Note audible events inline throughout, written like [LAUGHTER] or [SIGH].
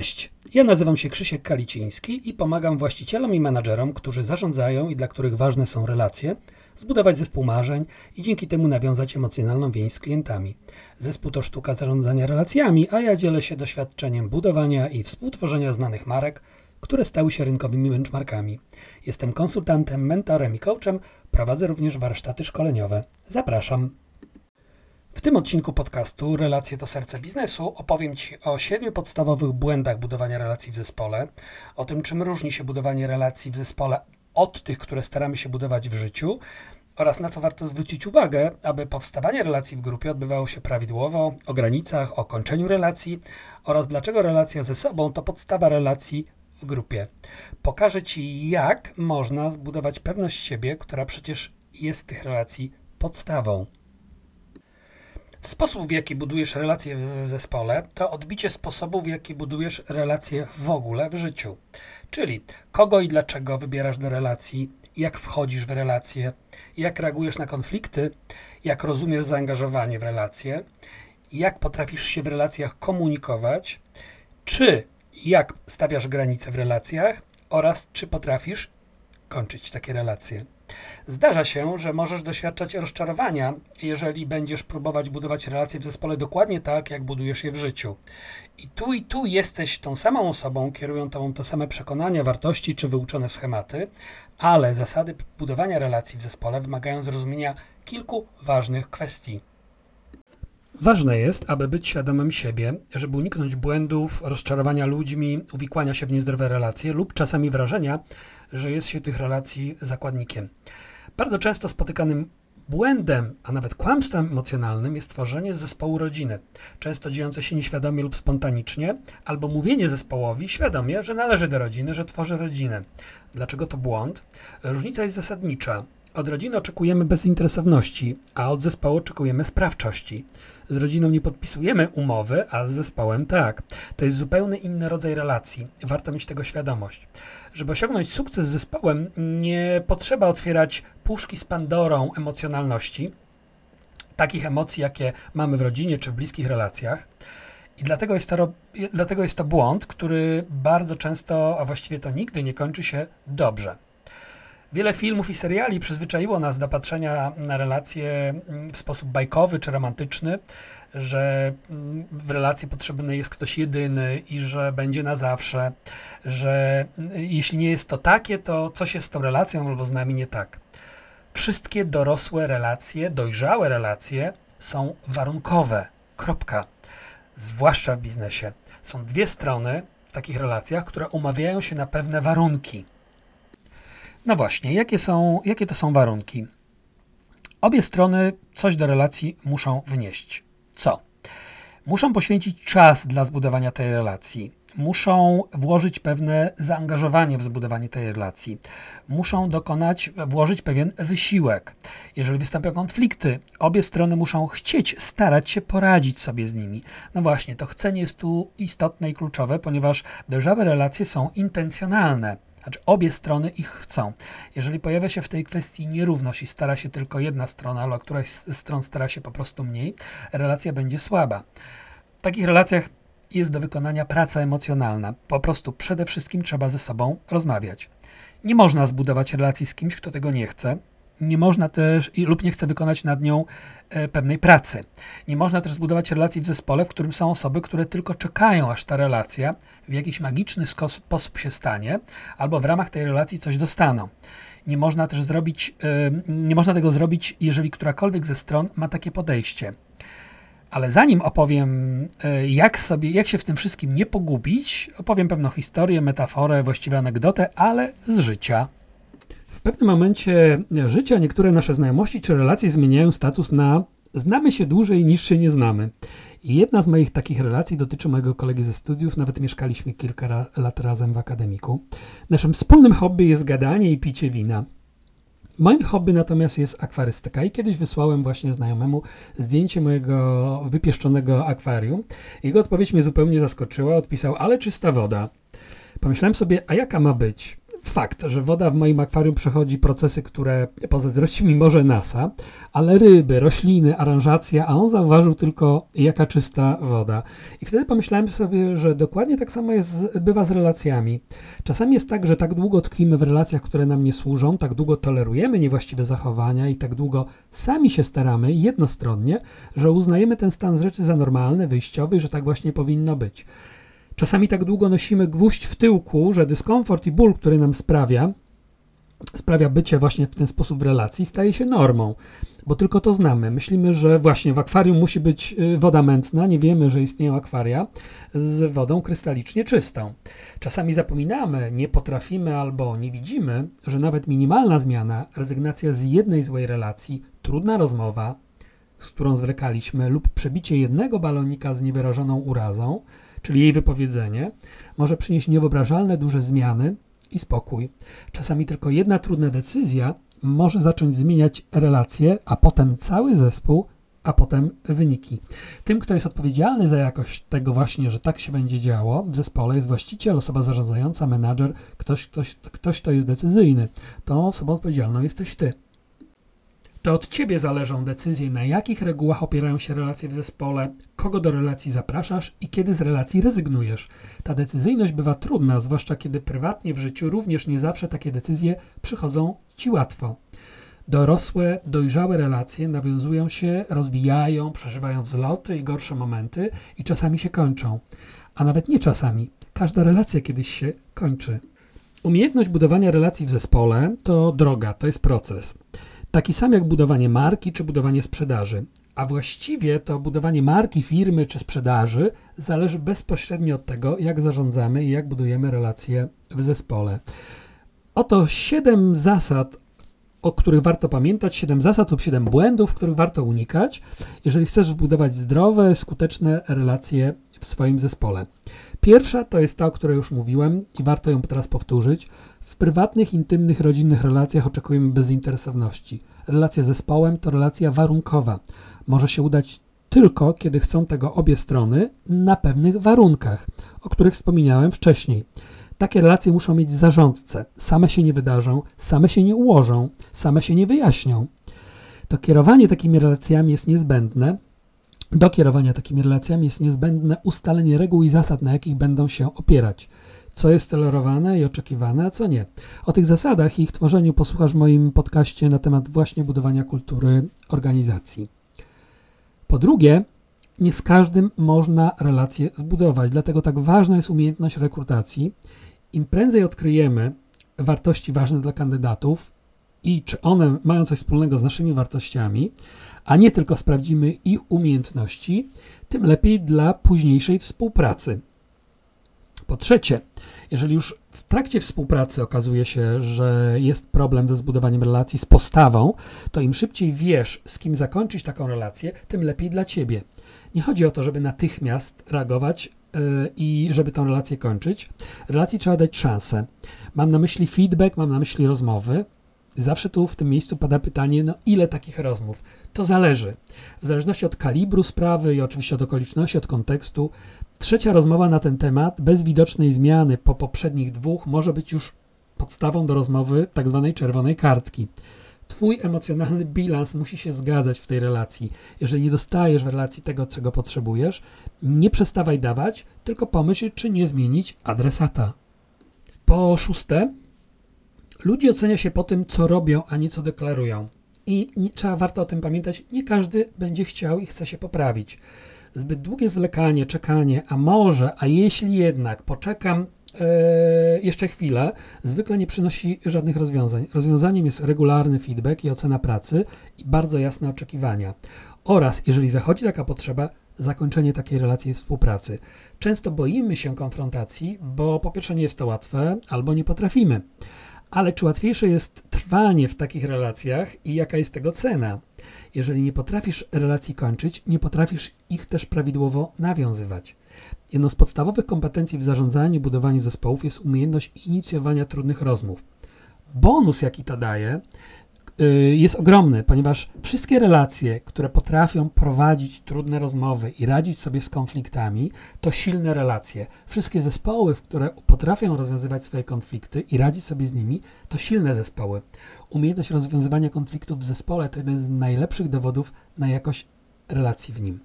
Cześć, ja nazywam się Krzysiek Kaliciński i pomagam właścicielom i menadżerom, którzy zarządzają i dla których ważne są relacje, zbudować zespół marzeń i dzięki temu nawiązać emocjonalną więź z klientami. Zespół to sztuka zarządzania relacjami, a ja dzielę się doświadczeniem budowania i współtworzenia znanych marek, które stały się rynkowymi benchmarkami. Jestem konsultantem, mentorem i coachem, prowadzę również warsztaty szkoleniowe. Zapraszam. W tym odcinku podcastu Relacje to serce biznesu opowiem Ci o siedmiu podstawowych błędach budowania relacji w zespole, o tym, czym różni się budowanie relacji w zespole od tych, które staramy się budować w życiu oraz na co warto zwrócić uwagę, aby powstawanie relacji w grupie odbywało się prawidłowo, o granicach, o kończeniu relacji oraz dlaczego relacja ze sobą to podstawa relacji w grupie. Pokażę Ci, jak można zbudować pewność siebie, która przecież jest tych relacji podstawą. Sposób, w jaki budujesz relacje w zespole, to odbicie sposobu, w jaki budujesz relacje w ogóle w życiu. Czyli kogo i dlaczego wybierasz do relacji, jak wchodzisz w relacje, jak reagujesz na konflikty, jak rozumiesz zaangażowanie w relacje, jak potrafisz się w relacjach komunikować, czy jak stawiasz granice w relacjach oraz czy potrafisz kończyć takie relacje. Zdarza się, że możesz doświadczać rozczarowania, jeżeli będziesz próbować budować relacje w zespole dokładnie tak, jak budujesz je w życiu. I tu i tu jesteś tą samą osobą, kierują tobą te same przekonania, wartości czy wyuczone schematy, ale zasady budowania relacji w zespole wymagają zrozumienia kilku ważnych kwestii. Ważne jest, aby być świadomym siebie, żeby uniknąć błędów, rozczarowania ludźmi, uwikłania się w niezdrowe relacje lub czasami wrażenia, że jest się tych relacji zakładnikiem. Bardzo często spotykanym błędem, a nawet kłamstwem emocjonalnym jest tworzenie zespołu rodziny, często dziejące się nieświadomie lub spontanicznie, albo mówienie zespołowi świadomie, że należy do rodziny, że tworzy rodzinę. Dlaczego to błąd? Różnica jest zasadnicza. Od rodziny oczekujemy bezinteresowności, a od zespołu oczekujemy sprawczości. Z rodziną nie podpisujemy umowy, a z zespołem tak. To jest zupełnie inny rodzaj relacji. Warto mieć tego świadomość. Żeby osiągnąć sukces z zespołem, nie potrzeba otwierać puszki z Pandorą emocjonalności, takich emocji, jakie mamy w rodzinie czy w bliskich relacjach. I dlatego jest, to, dlatego jest to błąd, który bardzo często, a właściwie to nigdy nie kończy się dobrze. Wiele filmów i seriali przyzwyczaiło nas do patrzenia na relacje mm, w sposób bajkowy czy romantyczny, że mm, w relacji potrzebny jest ktoś jedyny i że będzie na zawsze, że mm, jeśli nie jest to takie, to coś jest z tą relacją albo z nami nie tak. Wszystkie dorosłe relacje, dojrzałe relacje są warunkowe. Kropka. Zwłaszcza w biznesie. Są dwie strony w takich relacjach, które umawiają się na pewne warunki. No właśnie, jakie, są, jakie to są warunki? Obie strony coś do relacji muszą wnieść. Co? Muszą poświęcić czas dla zbudowania tej relacji. Muszą włożyć pewne zaangażowanie w zbudowanie tej relacji. Muszą dokonać, włożyć pewien wysiłek. Jeżeli wystąpią konflikty, obie strony muszą chcieć, starać się poradzić sobie z nimi. No właśnie, to chcenie jest tu istotne i kluczowe, ponieważ dojrzałe relacje są intencjonalne. Znaczy obie strony ich chcą. Jeżeli pojawia się w tej kwestii nierówność i stara się tylko jedna strona, albo któraś z stron stara się po prostu mniej, relacja będzie słaba. W takich relacjach jest do wykonania praca emocjonalna. Po prostu przede wszystkim trzeba ze sobą rozmawiać. Nie można zbudować relacji z kimś, kto tego nie chce, nie można też lub nie chce wykonać nad nią e, pewnej pracy. Nie można też zbudować relacji w zespole, w którym są osoby, które tylko czekają, aż ta relacja w jakiś magiczny sposób się stanie, albo w ramach tej relacji coś dostaną. Nie można też zrobić, e, nie można tego zrobić, jeżeli którakolwiek ze stron ma takie podejście. Ale zanim opowiem, e, jak, sobie, jak się w tym wszystkim nie pogubić, opowiem pewną historię, metaforę, właściwie anegdotę, ale z życia. W pewnym momencie życia niektóre nasze znajomości czy relacje zmieniają status na znamy się dłużej niż się nie znamy. Jedna z moich takich relacji dotyczy mojego kolegi ze studiów, nawet mieszkaliśmy kilka lat razem w akademiku. Naszym wspólnym hobby jest gadanie i picie wina. Moim hobby natomiast jest akwarystyka i kiedyś wysłałem właśnie znajomemu zdjęcie mojego wypieszczonego akwarium. Jego odpowiedź mnie zupełnie zaskoczyła. Odpisał, ale czysta woda. Pomyślałem sobie, a jaka ma być? Fakt, że woda w moim akwarium przechodzi procesy, które pozazdrości mi może NASA, ale ryby, rośliny, aranżacja, a on zauważył tylko jaka czysta woda. I wtedy pomyślałem sobie, że dokładnie tak samo jest, bywa z relacjami. Czasami jest tak, że tak długo tkwimy w relacjach, które nam nie służą, tak długo tolerujemy niewłaściwe zachowania i tak długo sami się staramy jednostronnie, że uznajemy ten stan rzeczy za normalny, wyjściowy, że tak właśnie powinno być. Czasami tak długo nosimy gwóźdź w tyłku, że dyskomfort i ból, który nam sprawia, sprawia bycie właśnie w ten sposób w relacji, staje się normą, bo tylko to znamy. Myślimy, że właśnie w akwarium musi być y, woda mętna, nie wiemy, że istnieją akwaria z wodą krystalicznie czystą. Czasami zapominamy, nie potrafimy albo nie widzimy, że nawet minimalna zmiana, rezygnacja z jednej złej relacji, trudna rozmowa, z którą zwlekaliśmy, lub przebicie jednego balonika z niewyrażoną urazą, czyli jej wypowiedzenie, może przynieść niewyobrażalne duże zmiany i spokój. Czasami tylko jedna trudna decyzja może zacząć zmieniać relacje, a potem cały zespół, a potem wyniki. Tym, kto jest odpowiedzialny za jakość tego właśnie, że tak się będzie działo w zespole, jest właściciel, osoba zarządzająca, menadżer, ktoś, ktoś, ktoś, kto jest decyzyjny. To osobą odpowiedzialną jesteś ty. To od Ciebie zależą decyzje, na jakich regułach opierają się relacje w zespole, kogo do relacji zapraszasz i kiedy z relacji rezygnujesz. Ta decyzyjność bywa trudna, zwłaszcza kiedy prywatnie w życiu również nie zawsze takie decyzje przychodzą Ci łatwo. Dorosłe, dojrzałe relacje nawiązują się, rozwijają, przeżywają wzloty i gorsze momenty i czasami się kończą. A nawet nie czasami. Każda relacja kiedyś się kończy. Umiejętność budowania relacji w zespole to droga, to jest proces. Taki sam jak budowanie marki czy budowanie sprzedaży. A właściwie to budowanie marki, firmy czy sprzedaży zależy bezpośrednio od tego, jak zarządzamy i jak budujemy relacje w zespole. Oto siedem zasad, o których warto pamiętać, siedem zasad lub siedem błędów, których warto unikać, jeżeli chcesz zbudować zdrowe, skuteczne relacje w swoim zespole. Pierwsza to jest ta, o której już mówiłem i warto ją teraz powtórzyć. W prywatnych, intymnych, rodzinnych relacjach oczekujemy bezinteresowności. Relacja z zespołem to relacja warunkowa. Może się udać tylko, kiedy chcą tego obie strony na pewnych warunkach, o których wspomniałem wcześniej. Takie relacje muszą mieć zarządcę. Same się nie wydarzą, same się nie ułożą, same się nie wyjaśnią. To kierowanie takimi relacjami jest niezbędne, do kierowania takimi relacjami jest niezbędne ustalenie reguł i zasad, na jakich będą się opierać. Co jest tolerowane i oczekiwane, a co nie. O tych zasadach i ich tworzeniu posłuchasz w moim podcaście na temat właśnie budowania kultury organizacji. Po drugie, nie z każdym można relacje zbudować, dlatego tak ważna jest umiejętność rekrutacji. Im prędzej odkryjemy wartości ważne dla kandydatów i czy one mają coś wspólnego z naszymi wartościami, a nie tylko sprawdzimy ich umiejętności, tym lepiej dla późniejszej współpracy. Po trzecie, jeżeli już w trakcie współpracy okazuje się, że jest problem ze zbudowaniem relacji z postawą, to im szybciej wiesz, z kim zakończyć taką relację, tym lepiej dla ciebie. Nie chodzi o to, żeby natychmiast reagować yy, i żeby tę relację kończyć. Relacji trzeba dać szansę. Mam na myśli feedback, mam na myśli rozmowy, Zawsze tu w tym miejscu pada pytanie, no ile takich rozmów? To zależy. W zależności od kalibru sprawy i oczywiście od okoliczności, od kontekstu. Trzecia rozmowa na ten temat, bez widocznej zmiany po poprzednich dwóch, może być już podstawą do rozmowy tak zwanej czerwonej kartki. Twój emocjonalny bilans musi się zgadzać w tej relacji. Jeżeli nie dostajesz w relacji tego, czego potrzebujesz, nie przestawaj dawać, tylko pomyśl, czy nie zmienić adresata. Po szóste, Ludzi ocenia się po tym, co robią, a nie co deklarują. I nie, trzeba warto o tym pamiętać, nie każdy będzie chciał i chce się poprawić. Zbyt długie zwlekanie, czekanie, a może, a jeśli jednak poczekam e, jeszcze chwilę, zwykle nie przynosi żadnych rozwiązań. Rozwiązaniem jest regularny feedback i ocena pracy i bardzo jasne oczekiwania. Oraz, jeżeli zachodzi taka potrzeba, zakończenie takiej relacji współpracy. Często boimy się konfrontacji, bo po pierwsze nie jest to łatwe, albo nie potrafimy. Ale czy łatwiejsze jest trwanie w takich relacjach i jaka jest tego cena? Jeżeli nie potrafisz relacji kończyć, nie potrafisz ich też prawidłowo nawiązywać. Jedną z podstawowych kompetencji w zarządzaniu i budowaniu zespołów jest umiejętność inicjowania trudnych rozmów. Bonus, jaki to daje, jest ogromny, ponieważ wszystkie relacje, które potrafią prowadzić trudne rozmowy i radzić sobie z konfliktami, to silne relacje. Wszystkie zespoły, które potrafią rozwiązywać swoje konflikty i radzić sobie z nimi, to silne zespoły. Umiejętność rozwiązywania konfliktów w zespole to jeden z najlepszych dowodów na jakość relacji w nim.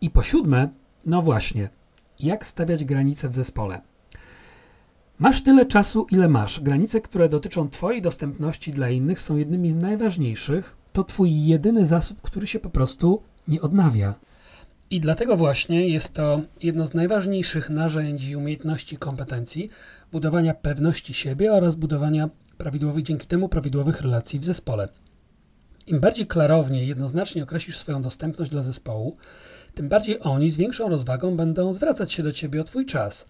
I po siódme, no właśnie, jak stawiać granice w zespole. Masz tyle czasu, ile masz. Granice, które dotyczą Twojej dostępności dla innych, są jednymi z najważniejszych. To Twój jedyny zasób, który się po prostu nie odnawia. I dlatego właśnie jest to jedno z najważniejszych narzędzi, umiejętności, kompetencji budowania pewności siebie oraz budowania prawidłowych, dzięki temu prawidłowych relacji w zespole. Im bardziej klarownie i jednoznacznie określisz swoją dostępność dla zespołu, tym bardziej oni z większą rozwagą będą zwracać się do ciebie o twój czas.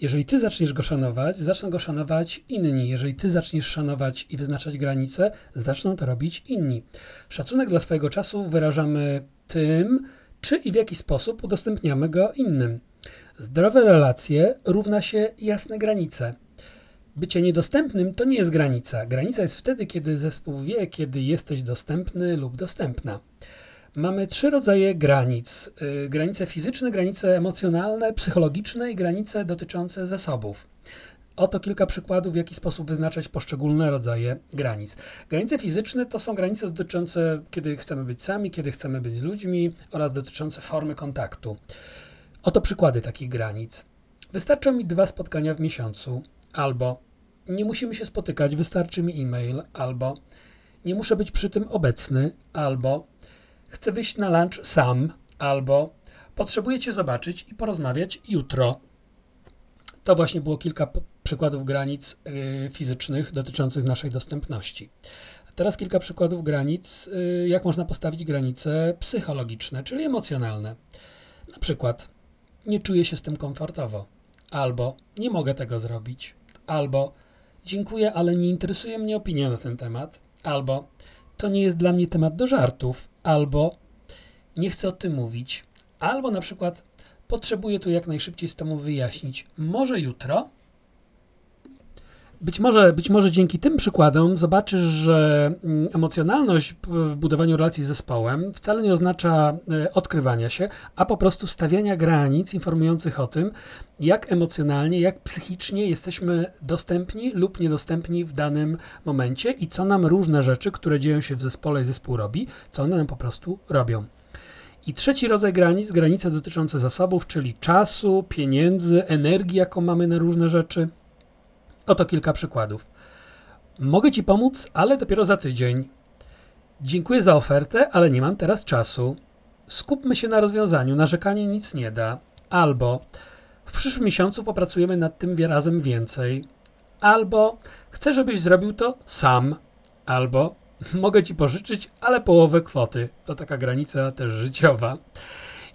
Jeżeli ty zaczniesz go szanować, zaczną go szanować inni. Jeżeli ty zaczniesz szanować i wyznaczać granice, zaczną to robić inni. Szacunek dla swojego czasu wyrażamy tym, czy i w jaki sposób udostępniamy go innym. Zdrowe relacje równa się jasne granice. Bycie niedostępnym to nie jest granica. Granica jest wtedy, kiedy zespół wie, kiedy jesteś dostępny lub dostępna. Mamy trzy rodzaje granic: yy, granice fizyczne, granice emocjonalne, psychologiczne i granice dotyczące zasobów. Oto kilka przykładów, w jaki sposób wyznaczać poszczególne rodzaje granic. Granice fizyczne to są granice dotyczące, kiedy chcemy być sami, kiedy chcemy być z ludźmi oraz dotyczące formy kontaktu. Oto przykłady takich granic. Wystarczą mi dwa spotkania w miesiącu, albo nie musimy się spotykać, wystarczy mi e-mail, albo nie muszę być przy tym obecny, albo chcę wyjść na lunch sam, albo potrzebuję Cię zobaczyć i porozmawiać jutro. To właśnie było kilka przykładów granic y, fizycznych dotyczących naszej dostępności. Teraz kilka przykładów granic, y, jak można postawić granice psychologiczne, czyli emocjonalne. Na przykład, nie czuję się z tym komfortowo, albo nie mogę tego zrobić, albo dziękuję, ale nie interesuje mnie opinia na ten temat, albo to nie jest dla mnie temat do żartów, albo nie chcę o tym mówić, albo na przykład potrzebuję tu jak najszybciej z tobą wyjaśnić. Może jutro? Być może, być może dzięki tym przykładom zobaczysz, że mm, emocjonalność w budowaniu relacji z zespołem wcale nie oznacza e, odkrywania się, a po prostu stawiania granic informujących o tym, jak emocjonalnie, jak psychicznie jesteśmy dostępni lub niedostępni w danym momencie i co nam różne rzeczy, które dzieją się w zespole i zespół robi, co one nam po prostu robią. I trzeci rodzaj granic, granice dotyczące zasobów, czyli czasu, pieniędzy, energii, jaką mamy na różne rzeczy – Oto kilka przykładów. Mogę Ci pomóc, ale dopiero za tydzień. Dziękuję za ofertę, ale nie mam teraz czasu. Skupmy się na rozwiązaniu, narzekanie nic nie da. Albo w przyszłym miesiącu popracujemy nad tym razem więcej. Albo chcę, żebyś zrobił to sam. Albo [LAUGHS] mogę Ci pożyczyć, ale połowę kwoty. To taka granica też życiowa.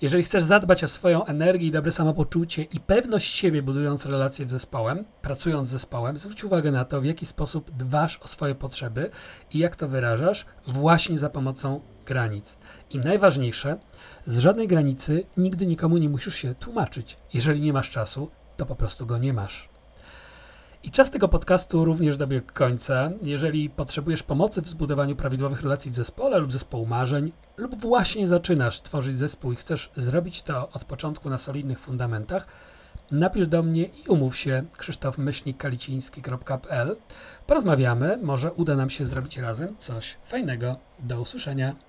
Jeżeli chcesz zadbać o swoją energię i dobre samopoczucie i pewność siebie, budując relacje w zespołem, pracując z zespołem, zwróć uwagę na to, w jaki sposób dbasz o swoje potrzeby i jak to wyrażasz właśnie za pomocą granic. I najważniejsze, z żadnej granicy nigdy nikomu nie musisz się tłumaczyć. Jeżeli nie masz czasu, to po prostu go nie masz. I czas tego podcastu również dobiegł końca. Jeżeli potrzebujesz pomocy w zbudowaniu prawidłowych relacji w zespole lub zespołu marzeń, lub właśnie zaczynasz tworzyć zespół i chcesz zrobić to od początku na solidnych fundamentach, napisz do mnie i umów się krzysztofmyślnikkaliciński.pl Porozmawiamy, może uda nam się zrobić razem coś fajnego. Do usłyszenia.